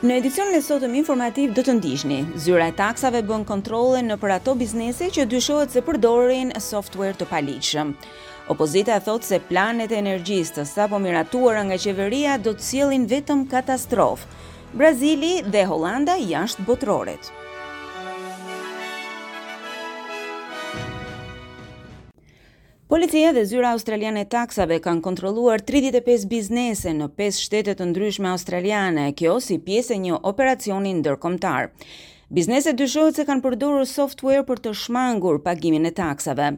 Në edicionin e sotëm informativ do të ndiqni: Zyra e taksave bën kontrolle nëpër ato biznese që dyshohet se përdorin software të paligjshëm. Opozita thotë se planet e energjisë të sapomiratuara nga qeveria do të sjellin vetëm katastrofë. Brazili dhe Holanda jashtë Botërorit. Policia dhe Zyra Australiane e Taksave kanë kontrolluar 35 biznese në 5 shtete të ndryshme australiane, kjo si pjesë e një operacioni ndërkombëtar. Bizneset dyshohet se kanë përdorur software për të shmangur pagimin e taksave.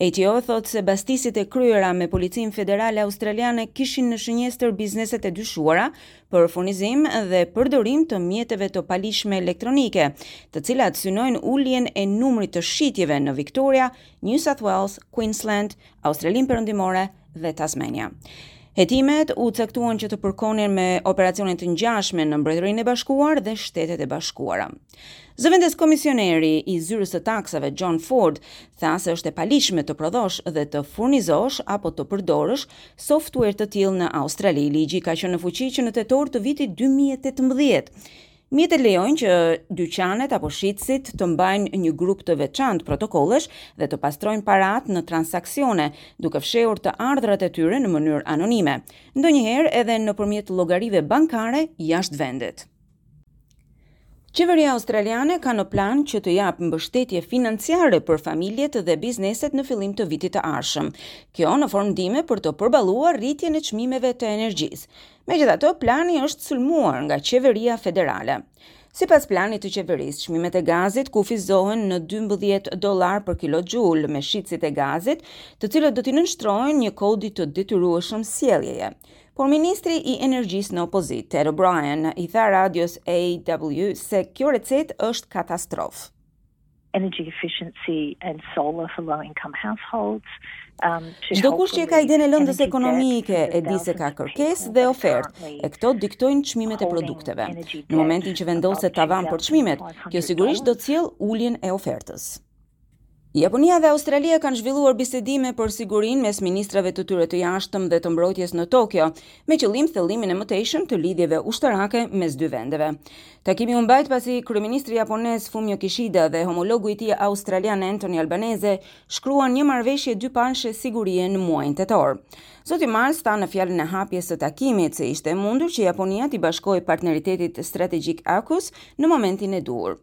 ATO thotë se bastisjet e kryera me Policinë Federale Australiane kishin në shënjestër bizneset e dyshuara për furnizim dhe përdorim të mjeteve të paligjshme elektronike, të cilat synojnë uljen e numrit të shitjeve në Victoria, New South Wales, Queensland, Australinë Perëndimore dhe Tasmania. Hetimet u caktuan që të përkonin me operacione të ngjashme në Mbretërinë e Bashkuar dhe Shtetet e Bashkuara. Zëvendëskomisioneri i zyrës së taksave John Ford tha se është e paligjshme të prodhosh dhe të furnizosh apo të përdorësh software të tillë në Australi. Ligji ka qenë në fuqi që në tetor të vitit 2018. Mjetet lejojnë që dyqanet apo shitësit të mbajnë një grup të veçantë protokollesh dhe të pastrojnë paratë në transaksione, duke fshehur të ardhrat e tyre në mënyrë anonime, ndonjëherë edhe nëpërmjet llogarive bankare jashtë vendit. Qeveria australiane ka në plan që të japë mbështetje financiare për familjet dhe bizneset në fillim të vitit të ardhshëm. Kjo në formë ndihme për të përballuar rritjen e çmimeve të energjisë. Megjithatë, plani është sulmuar nga qeveria federale. Sipas planit të qeverisë, çmimet e gazit kufizohen në 12 dollarë për kilojoule me shitësit e gazit, të cilët do t'i nënshtrohen një kodi të detyrueshëm sjelljeje. Por ministri i Energjisë në opozitë, Ted O'Brien, i tha radios AW se kjo recetë është katastrofë. energy efficiency and solar for low income households. Um, Çdokush që e ka idenë e lëndës ekonomike e di se ka kërkesë dhe ofertë, e këto diktojnë çmimet e produkteve. Në momentin që vendoset tavan për çmimet, kjo sigurisht do të sjellë uljen e ofertës. Japonia dhe Australia kanë zhvilluar bisedime për sigurinë mes ministrave të tyre të Jashtëm dhe të Mbrojtjes në Tokio, me qëllim thellimin e mëtejshëm të lidhjeve ushtarake mes dy vendeve. Takimi u mbajt pasi kryeministri japonez Fumio Kishida dhe homologu i tij australian Anthony Albanese shkruan një marrëveshje dypalëshe sigurie në muajin tetor. Zoti Marles tha në fjalën e hapjes së takimit se ishte e mundur që Japonia t'i bashkohej partneritetit strategjik AUKUS në momentin e duhur.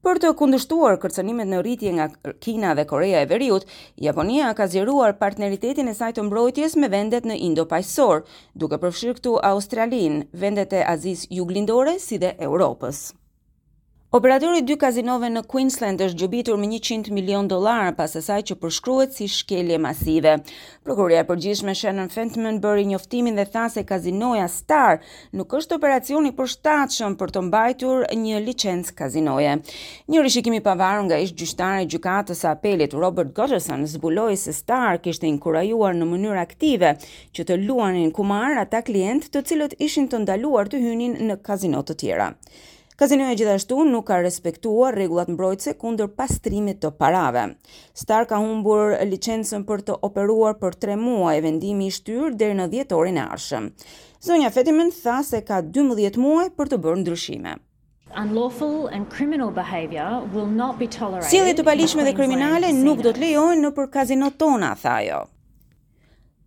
Për të kundërshtuar kërcënimet në rritje nga Kina dhe Koreja e Veriut, Japonia ka zgjeruar partneritetin e saj të mbrojtjes me vendet në Indo-Paqësor, duke përfshirë këtu Australinë, vendet e Azisë Juglindore si dhe Europës. Operatori i dy kazinove në Queensland është gjobitur me njëqind milionë dollarë pas asaj që përshkruhet si shkelje masive. Prokurorja e Përgjithshme Shannon Fentiman bëri njoftimin dhe tha se kazinoja Star nuk është operacion i përshtatshëm për të mbajtur një licencë kazinoje. Një rishikim i pavarur nga ish-gjyqtari i Gjykatës së Apelit Robert Gotterson zbuloi se Star kishte inkurajuar në mënyrë aktive që të luanin kumar ata klientë të cilët ishin të ndaluar të hynin në kazino të tjera. Kazinoja gjithashtu nuk ka respektuar rregullat mbrojtëse kundër pastrimit të parave. Star ka humbur licencën për të operuar për 3 muaj, vendimi i shtyrë deri në dhjetorin e ardhshëm. Zonja Fentiman tha se ka dymbëdhjetë muaj për të bërë ndryshime. Sjellje të paligjshme dhe kriminale nuk do të lejohen nëpër kazinot tona, tha ajo.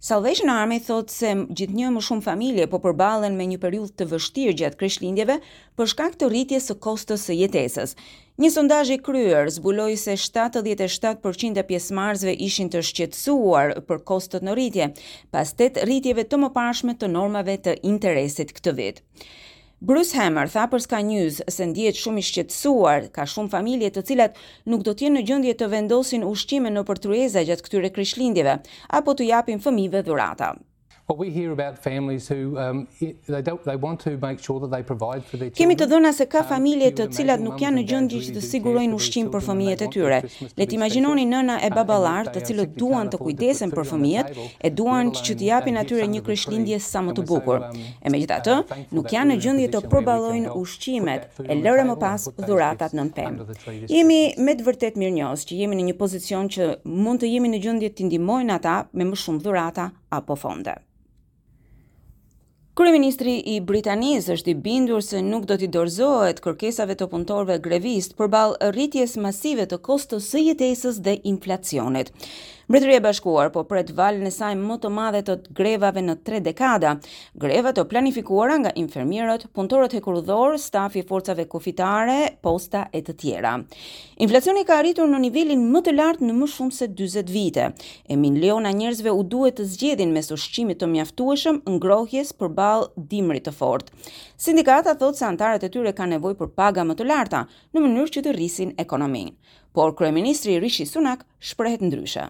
Salvation Army thotë se gjithnjë e më shumë familje po përballen me një periudhë të vështirë gjatë Krishtlindjeve për shkak të rritjes së kostos së jetesës. Një sondazh i kryer zbuloi se shtatëdhjetë e shtatë për qind e pjesëmarrësve ishin të shqetësuar për kostot në rritje, pas tetë rritjeve të mëparshme të normave të interesit këtë vit. Bruce Harmer tha për Sky News se ndihet shumë i shqetësuar, ka shumë familje të cilat nuk do të jenë në gjendje të vendosin ushqime nëpër tryeza gjatë këtyre Krishtlindjeve, apo t'u japin fëmijëve dhurata. Kemi të dhëna se ka familje të cilat nuk janë në gjendje që të sigurojnë ushqim për fëmijët e tyre. Le të imagjinoni nëna e baballarë të cilët duan të kujdesen për fëmijët e duan që t'i japin atyre një Krishtlindje sa më të bukur. E megjithatë, nuk janë në gjendje të përballojnë ushqimet. e lëre më pas dhuratat nën pemë. Jemi me të vërtetë mirënjohës që jemi në një pozicion që mund të jemi në gjendje t'i ndihmojmë ata me më shumë dhurata apo fonde. Kryeministri i Britanisë është i bindur se nuk do t'i dorëzohet kërkesave të punëtorëve grevistë përballë rritjes masive të kostos së jetesës dhe inflacionit. Mbretëria e Bashkuar po pret valën e saj më të madhe të grevave në 3 dekada, Greva të planifikuara nga infermierët, punëtorët hekurudhorë, stafi i forcave kufitare, posta e të tjera. Inflacioni ka arritur në nivelin më të lartë në më shumë se 40 vite. E miliona njerëzve u duhet të zgjedhin mes ushqimit të mjaftueshëm, ngrohjes përballë dimrit të fortë. Sindikata thotë se anëtarët e tyre kanë nevojë për paga më të larta, në mënyrë që të rrisin ekonominë. Por kryeministri Rishi Sunak shprehet ndryshe.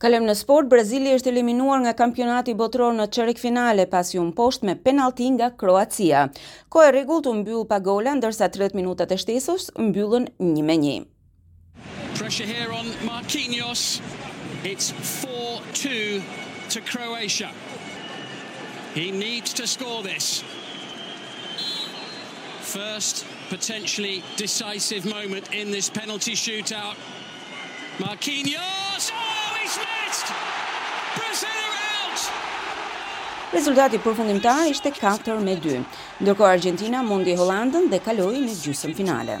Kalojmë në sport, Brazili është eliminuar nga kampionati botëror në çerek finale pasi u mposht me penalti nga Kroacia. Koha e rregullt u mbyll pa gola, ndërsa 30 minutat e shtesë u mbyllën një me një. Pressure here on Marquinhos. It's 4-2 to Croatia. He needs to score this. First potentially decisive moment in this penalty shootout. Marquinhos! Oh, he's missed! Brazil are out! Rezultati përfundimtar ishte 4 me 2. Ndërkohë Argjentina mundi Holandën dhe kaloi në gjysëm finale.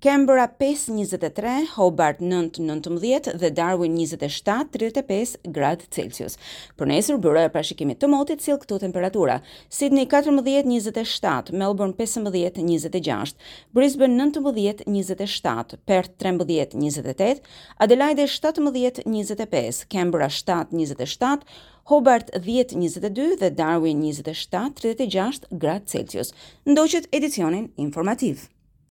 Canberra pesë njëzet e tre, Hobart nëntë nëntëmbëdhjetë dhe Darwin njëzet e shtatë tridhjetë e pesë gradë Celsius. Për nesër byroja e parashikimit të motit sjell këto temperatura: Sydney katërmbëdhjetë njëzet e shtatë, Melbourne pesëmbëdhjetë njëzet e gjashtë, Brisbane nëntëmbëdhjetë njëzet e shtatë, Perth trembëdhjetë njëzet e tetë, Adelaide shtatëmbëdhjetë njëzet e pesë, Canberra shtatë njëzet e shtatë, Hobart dhjetë njëzet e dy dhe Darwin njëzet e shtatë tridhjetë e gjashtë gradë Celsius. Ndoqët edicionin informativ.